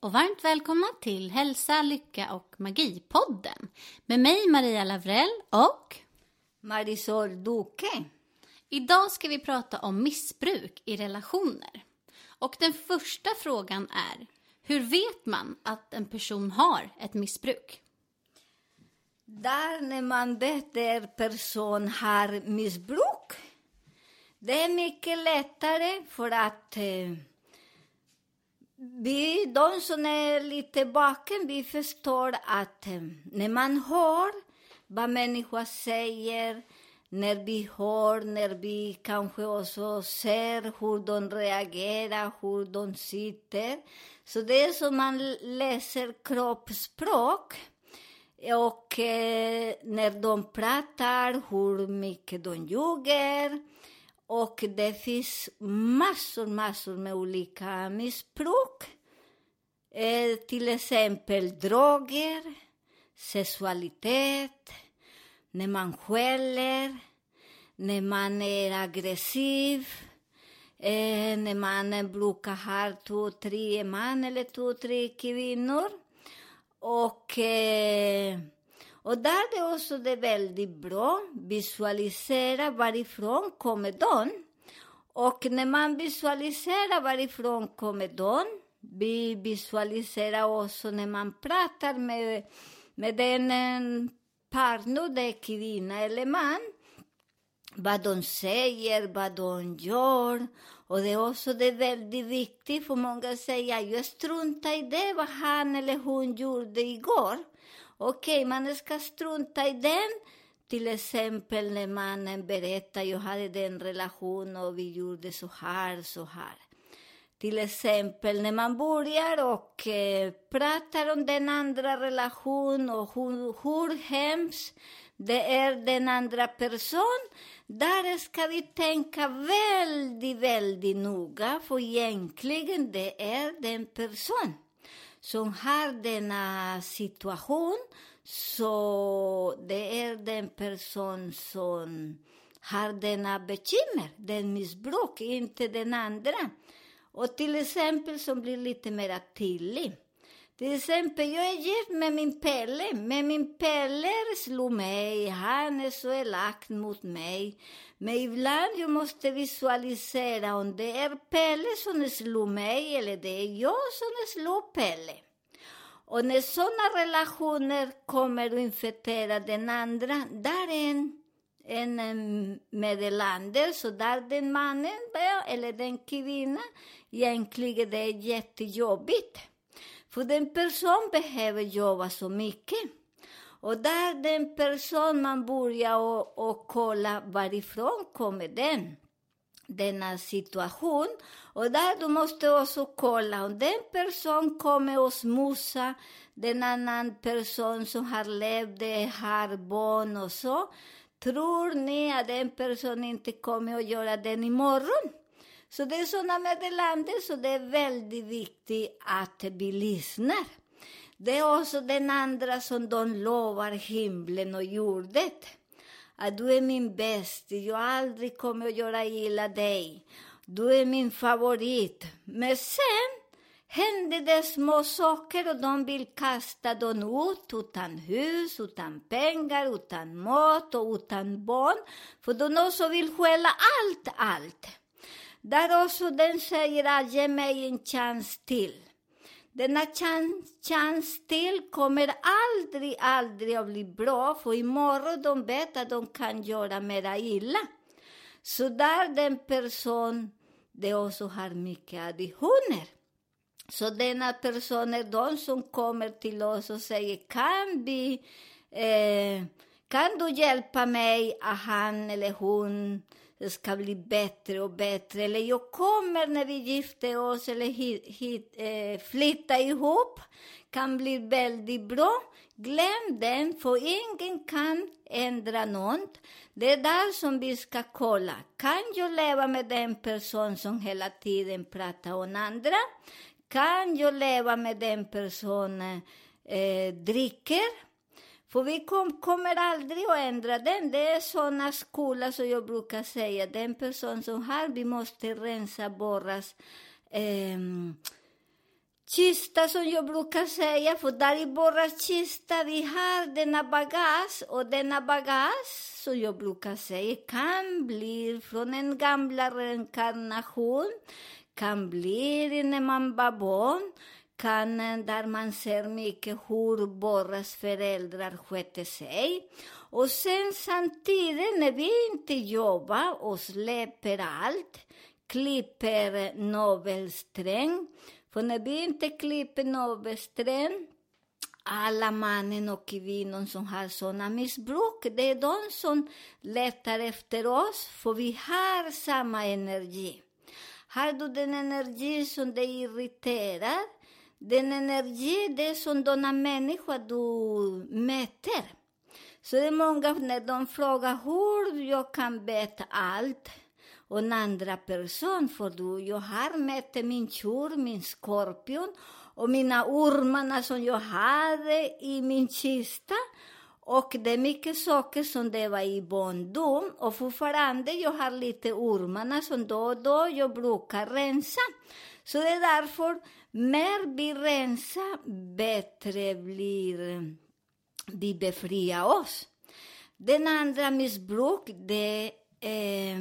och varmt välkomna till Hälsa, Lycka och Magi-podden med mig Maria Lavrell och Marisol Duque. Idag ska vi prata om missbruk i relationer. Och den första frågan är, hur vet man att en person har ett missbruk? Där när man vet att person har missbruk, det är mycket lättare för att eh, vi, de som är lite baken, vi förstår att eh, när man hör vad människor säger, när vi hör, när vi kanske också ser hur de reagerar, hur de sitter. Så det är som man läser kroppsspråk. Och eh, när de pratar, hur mycket de ljuger. Och det finns massor, massor med olika missbruk. Eh, till exempel droger, sexualitet, när man skäller, när man är aggressiv, eh, när man brukar ha två, tre man eller två, tre kvinnor. Och, eh, och där är det också det väldigt bra visualisera varifrån kommer de. Och när man visualiserar varifrån kommer de, vi visualiserar också när man pratar med, med den partner, det är kvinna eller man, vad de säger, vad de gör. Och det är också det är väldigt viktigt, för många säger jag struntar i det, vad han eller hon gjorde igår. Okej, okay, man ska strunta i den. Till exempel när mannen berättar, jag hade den relation och vi gjorde så här, så här. Till exempel när man börjar och eh, pratar om den andra relationen och hur, hur hemskt det är den andra personen. Där ska vi tänka väldigt, väldigt noga, för egentligen det är den personen som har denna situation, så det är den person som har denna bekymmer, den missbruk, inte den andra. Och till exempel som blir lite mer tydlig. Till exempel, jag är gift med min Pelle, men min Pelle slog mig, han är så elak mot mig. Men ibland jag måste visualisera om det är Pelle som slår mig eller det är jag som slår Pelle. Och när sådana relationer kommer att infektera den andra, där är en en meddelande, så där den mannen eller den kvinnan egentligen det är jättejobbigt. För den person behöver jobba så mycket. Och där den person man börjar och, och kolla varifrån kommer den denna situation. Och där du måste också kolla om den person kommer och smusa den annan person som har levt, har barn och så. Tror ni att den personen inte kommer att göra den imorgon? Så det är sådana meddelanden, så det är väldigt viktigt att vi lyssnar. Det är också den andra som de lovar himlen och jorden att du är min bäst, jag aldrig kommer att göra illa dig. Du är min favorit. Men sen händer det små saker och de vill kasta dem ut utan hus, utan pengar, utan mat och utan barn. För de också vill stjäla allt, allt. Där också den säger att ge mig en chans till. Denna chans, chans till kommer aldrig, aldrig att bli bra, för imorgon de vet att de kan göra mera illa. Så där den person, det också har mycket additioner. Så denna person är de som kommer till oss och säger, kan vi, eh, kan du hjälpa mig att han eller hon det ska bli bättre och bättre. Eller jag kommer när vi gifter oss eller hit, hit, eh, flyttar ihop. Kan bli väldigt bra. Glöm den, för ingen kan ändra något. Det är där som vi ska kolla. Kan jag leva med den person som hela tiden pratar om andra? Kan jag leva med den personen eh, eh, dricker? För vi kom, kommer aldrig att ändra den. Det är såna skolor, som jag brukar säga. Den person som har, vi måste rensa borras eh, kista som jag brukar säga. För där i borras kista vi har denna bagage. Och denna bagage, som jag brukar säga, kan bli från en gamla reinkarnation. Kan bli när man var barn kan, där man ser mycket hur Borras föräldrar skötte sig. Och sen samtidigt, när vi inte jobbar och släpper allt, klipper nobelsträng, för när vi inte klipper nobelsträng, alla mannen och kvinnor som har sådana missbruk, det är de som letar efter oss, för vi har samma energi. Har du den energi som dig irriterar, den energi, det är som denna människa du möter. Så det är många när de frågar hur jag kan veta allt och en andra person, för du, jag har mött min tjur, min skorpion och mina ormarna som jag hade i min kista. Och det är mycket saker som det var i barndom och fortfarande jag har lite ormarna som då och då jag brukar rensa. Så det är därför mer vi rensar, bättre blir eh, vi befriar oss. Den andra missbruk, det är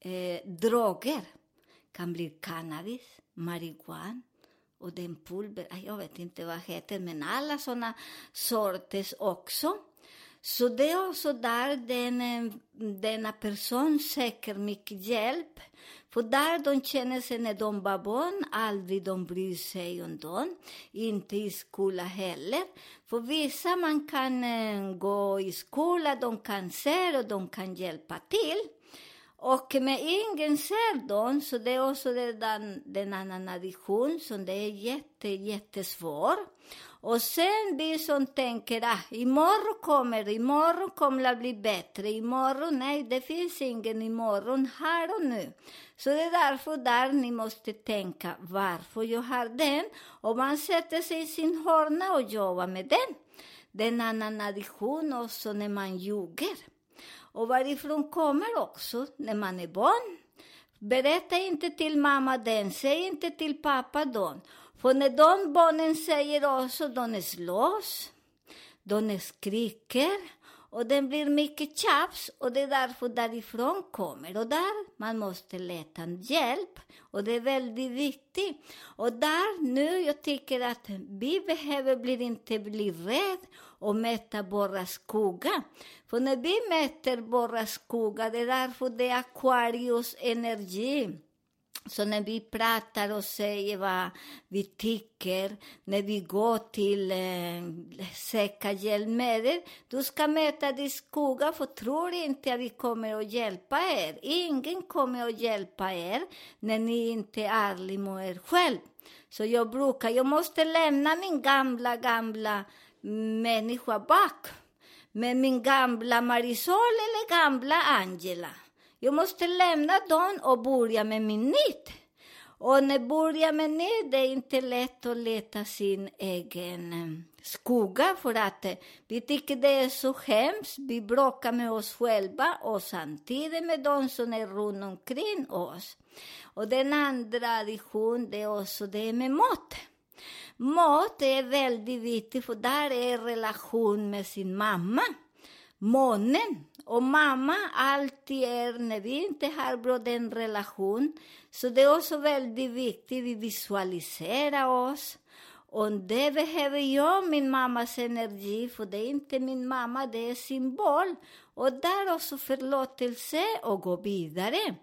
eh, eh droger. kan bli cannabis, marijuana och den pulver, jag vet inte vad det heter, men alla sådana sorters också. Så det är också där den, eh, denna person söker mycket hjälp. För där de känner sig när de var barn, aldrig de bryr sig om dem. Inte i skola heller. För vissa man kan eh, gå i skola, de kan se och de kan hjälpa till. Och med ingen ser dem, så det är också den, den annan addition som det är jätte, jättesvår. Och sen vi som tänker, ah, imorgon kommer imorgon kommer det att bli bättre, imorgon, nej, det finns ingen imorgon, här och nu. Så det är därför där ni måste tänka, varför jag har den? Och man sätter sig i sin hörna och jobbar med den. Det är en annan addition också när man ljuger. Och varifrån kommer också när man är barn. Berätta inte till mamma den, säg inte till pappa den. För när de barnen säger också, de slåss, de skriker och det blir mycket tjafs och det är därför därifrån kommer. Och där man måste leta hjälp och det är väldigt viktigt. Och där nu, jag tycker att vi behöver bli, inte bli rädda och mäta våra skogar. För när vi mäter våra skogar, det är därför det är Aquarius energi så när vi pratar och säger vad vi tycker, när vi går till eh, säkra hjälpmedel, du ska möta din skugga, för tror inte att vi kommer att hjälpa er. Ingen kommer att hjälpa er när ni inte är ärliga mot er själv. Så jag brukar, jag måste lämna min gamla, gamla människa bak. Med min gamla Marisol eller gamla Angela. Jag måste lämna dem och börja med min nytt. Och när jag börjar med nytt, det är inte lätt att leta sin egen eh, skugga för att eh, vi tycker det är så hemskt. Vi bråkar med oss själva och samtidigt med de som är runt omkring oss. Och den andra addition, det är också det med mat. Mat är väldigt viktigt, för där är relation med sin mamma. Månen och mamma alltid är, när vi inte har bra den relation, så det är också väldigt viktigt, vi visualiserar oss. Och det behöver jag, min mammas energi, för det är inte min mamma, det är symbol. Och där också förlåtelse och gå vidare.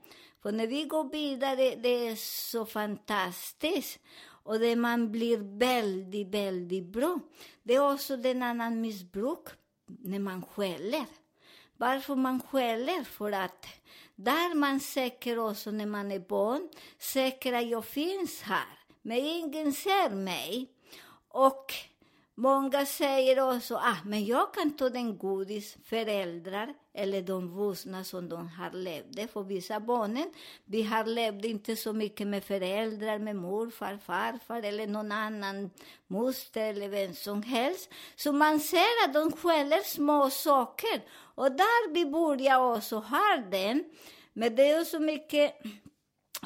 För när vi går vidare, det är så fantastiskt. Och det man blir väldigt, väldigt bra. Det är också den annan missbruk, när man skäller. Varför man skäller? För att där man söker också när man är barn, söker att jag finns här, men ingen ser mig. Och många säger också, ah, men jag kan ta den godis föräldrar eller de vuxna som de har levt. För vissa barnen, vi har levt inte så mycket med föräldrar, med morfar, farfar eller någon annan moster eller vem som helst. Så man ser att de skäller små saker. Och där vi börjar också ha den. Men det är så mycket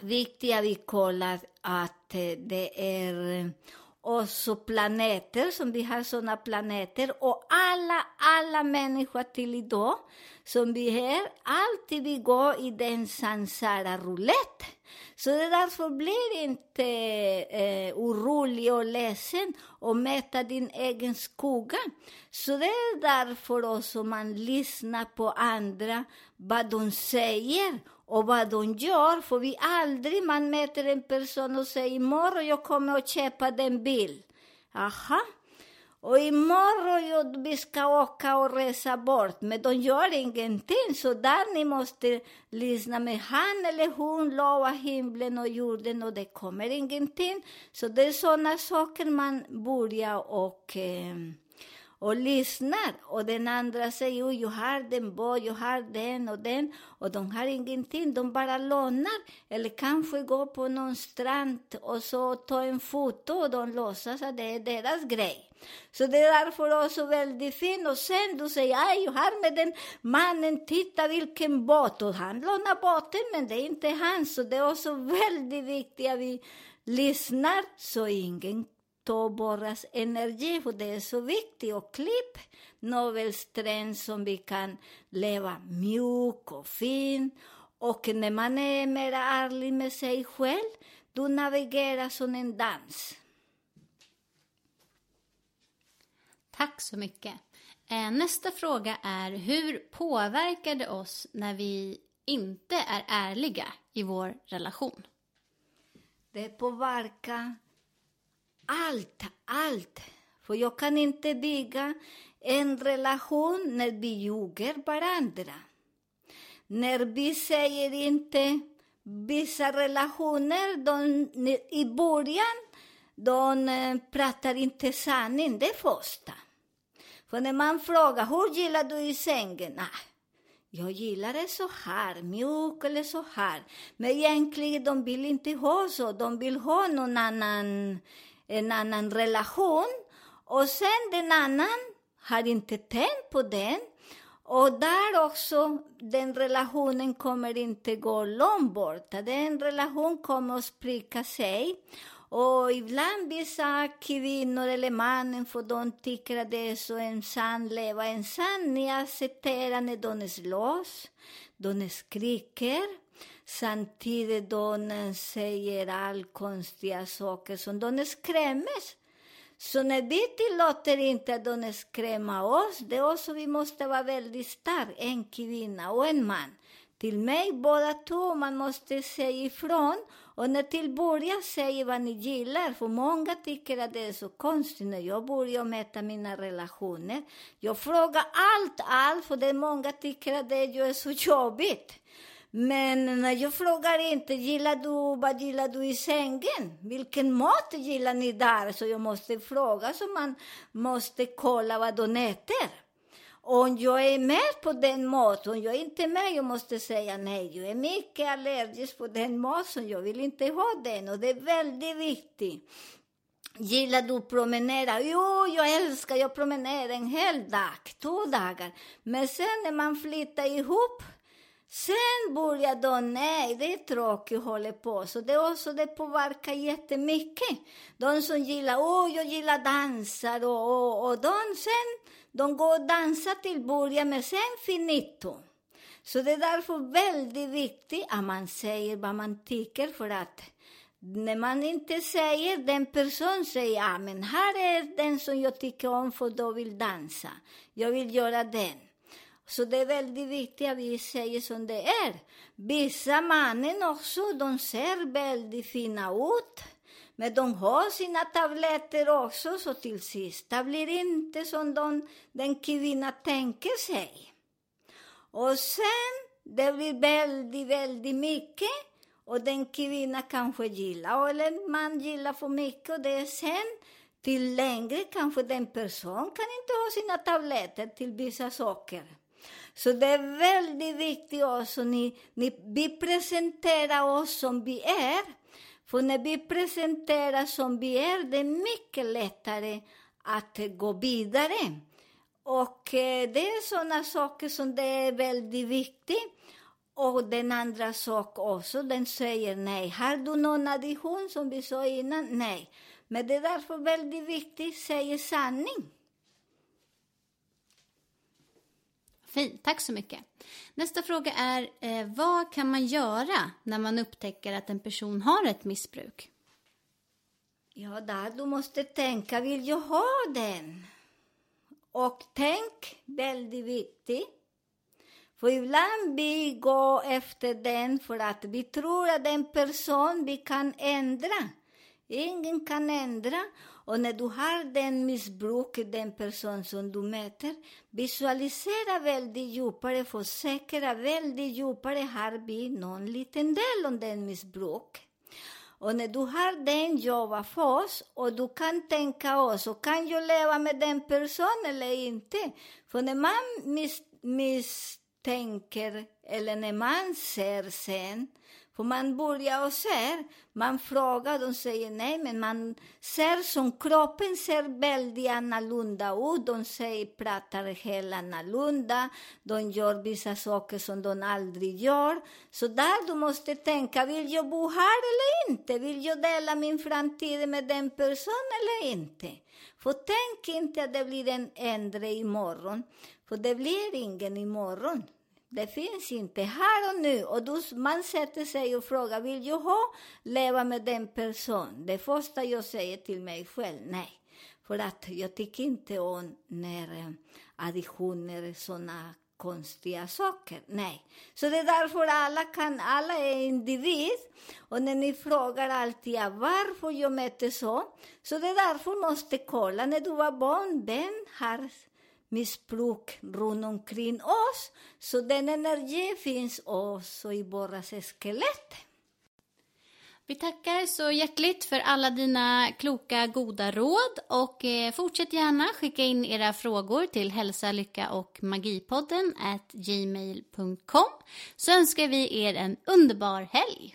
viktigt att vi kollar att eh, det är eh, och så planeter, som vi har sådana planeter, och alla, alla människor till idag, som vi är, alltid vi går i den sansara roulette. Så det därför blir inte eh, orolig och ledsen och mäta din egen skugga. Så det är därför också man lyssnar på andra, vad de säger och vad de gör. För vi aldrig, man möter en person och säger imorgon jag kommer att köpa den bil. Aha. Och imorgon jag, vi ska åka och resa bort, men de gör ingenting. Så där ni måste lyssna med han eller hon lovar himlen och jorden och det kommer ingenting. Så det är sådana saker man börjar och eh, och lyssnar. Och den andra säger, jag har den båt, jag har den och den. Och de har ingenting, de bara lånar. Eller kanske går på någon strand och så tar en foto och de låtsas att det är deras grej. Så det är därför också väldigt fint. Och sen du säger, aj, jag har med den mannen, titta vilken båt. Och han lånar båten, men det är inte hans. Så det är också väldigt viktigt att vi lyssnar så ingen ta borras energi, för det är så viktigt. Och klipp navelsträn som vi kan leva mjuk och fin. Och när man är mer ärlig med sig själv, du navigerar som en dans. Tack så mycket. Eh, nästa fråga är, hur påverkar det oss när vi inte är ärliga i vår relation? Det påverkar allt, allt. För jag kan inte bygga en relation när vi ljuger varandra. När vi säger inte vissa relationer, de, i början, de pratar inte sanning, det första. För när man frågar, hur gillar du i sängen? Nej, jag gillar det så här, mjuk eller så här. Men egentligen, de vill inte ha så, de vill ha någon annan en annan relation och sen den annan har inte tänkt på den och där också, den relationen kommer inte gå långt borta. Den relationen kommer att spricka sig. Och ibland vissa kvinnor eller mannen, för de tycker att det är så ensam, leva ensam. Ni accepterar när de slåss, de skriker samtidigt de säger all konstiga saker som de skrämmes. Så när vi tillåter inte att de skrämmer oss, det är också vi måste vara väldigt starka, en kvinna och en man till mig båda två. Man måste säga ifrån. Och när till början säger vad ni gillar, för många tycker att det är så konstigt när jag börjar mäta mina relationer. Jag frågar allt, allt, för det är många tycker att det är så jobbigt. Men när jag frågar inte, gillar du, vad gillar du i sängen? Vilken mat gillar ni där? Så jag måste fråga, så man måste kolla vad de äter. Om jag är med på den maten, om jag är inte med, jag måste säga nej. Jag är mycket allergisk på den maten, jag vill inte ha den. Och det är väldigt viktigt. Gillar du att promenera? Jo, jag älskar jag promenera en hel dag, två dagar. Men sen när man flyttar ihop, Sen börjar de, nej, det är tråkigt att hålla på. Så det också det påverkar jättemycket. De som gillar, åh, oh, jag gillar dansar och, och, och de sen, de går och dansar till början, men sen finito. Så det är därför väldigt viktigt att man säger vad man tycker, för att när man inte säger, den person säger, ja, men här är den som jag tycker om, för då vill dansa. Jag vill göra den. Så det är väldigt viktigt att vi säger som det är. Vissa mannen också, de ser väldigt fina ut. Men de har sina tabletter också, så till sist det blir inte som de, den kvinnan tänker sig. Och sen, det blir väldigt, väldigt mycket. Och den kvinnan kanske gillar, eller man gillar för mycket. Och det är sen, till längre kanske den person kan inte ha sina tabletter till vissa saker. Så det är väldigt viktigt också, ni, ni, vi presenterar oss som vi är. För när vi presenterar som vi är, det är mycket lättare att gå vidare. Och eh, det är sådana saker som det är väldigt viktigt. Och den andra sak också, den säger nej. Har du någon addition som vi sa innan? Nej. Men det är därför väldigt viktigt, att säga sanning. Fint, tack så mycket. Nästa fråga är, eh, vad kan man göra när man upptäcker att en person har ett missbruk? Ja, där du måste tänka, vill jag ha den? Och tänk, väldigt viktigt. För ibland vi går efter den för att vi tror att den person vi kan ändra. Ingen kan ändra. Och när du har den missbruk, den person som du möter, visualisera väldigt djupare, försäkra väldigt djupare, har vi någon liten del av den missbruk. Och när du har den, jobba först och du kan tänka också, kan jag leva med den personen eller inte? För när man miss tänker eller när man ser sen, för man börjar och ser, man frågar, de säger nej, men man ser som kroppen ser väldigt annorlunda ut. De säger, pratar helt annorlunda, de gör vissa saker som de aldrig gör. Så där du måste tänka, vill jag bo här eller inte? Vill jag dela min framtid med den personen eller inte? För tänk inte att det blir en ändring imorgon, för det blir ingen imorgon. Det finns inte här och nu. Och då man sätter sig och frågar, vill jag ha, leva med den personen? Det första jag säger till mig själv, nej. För att jag tycker inte om när eh, additioner additioner sådana konstiga saker. Nej. Så det är därför alla kan, alla är individ. Och när ni frågar alltid varför jag mäter så, så det är därför måste kolla. När du var barn, vem har missbruk runt omkring oss. Så den energi finns också i våra skelett. Vi tackar så hjärtligt för alla dina kloka, goda råd och eh, fortsätt gärna skicka in era frågor till hälsa, lycka och magipodden at gmail.com så önskar vi er en underbar helg.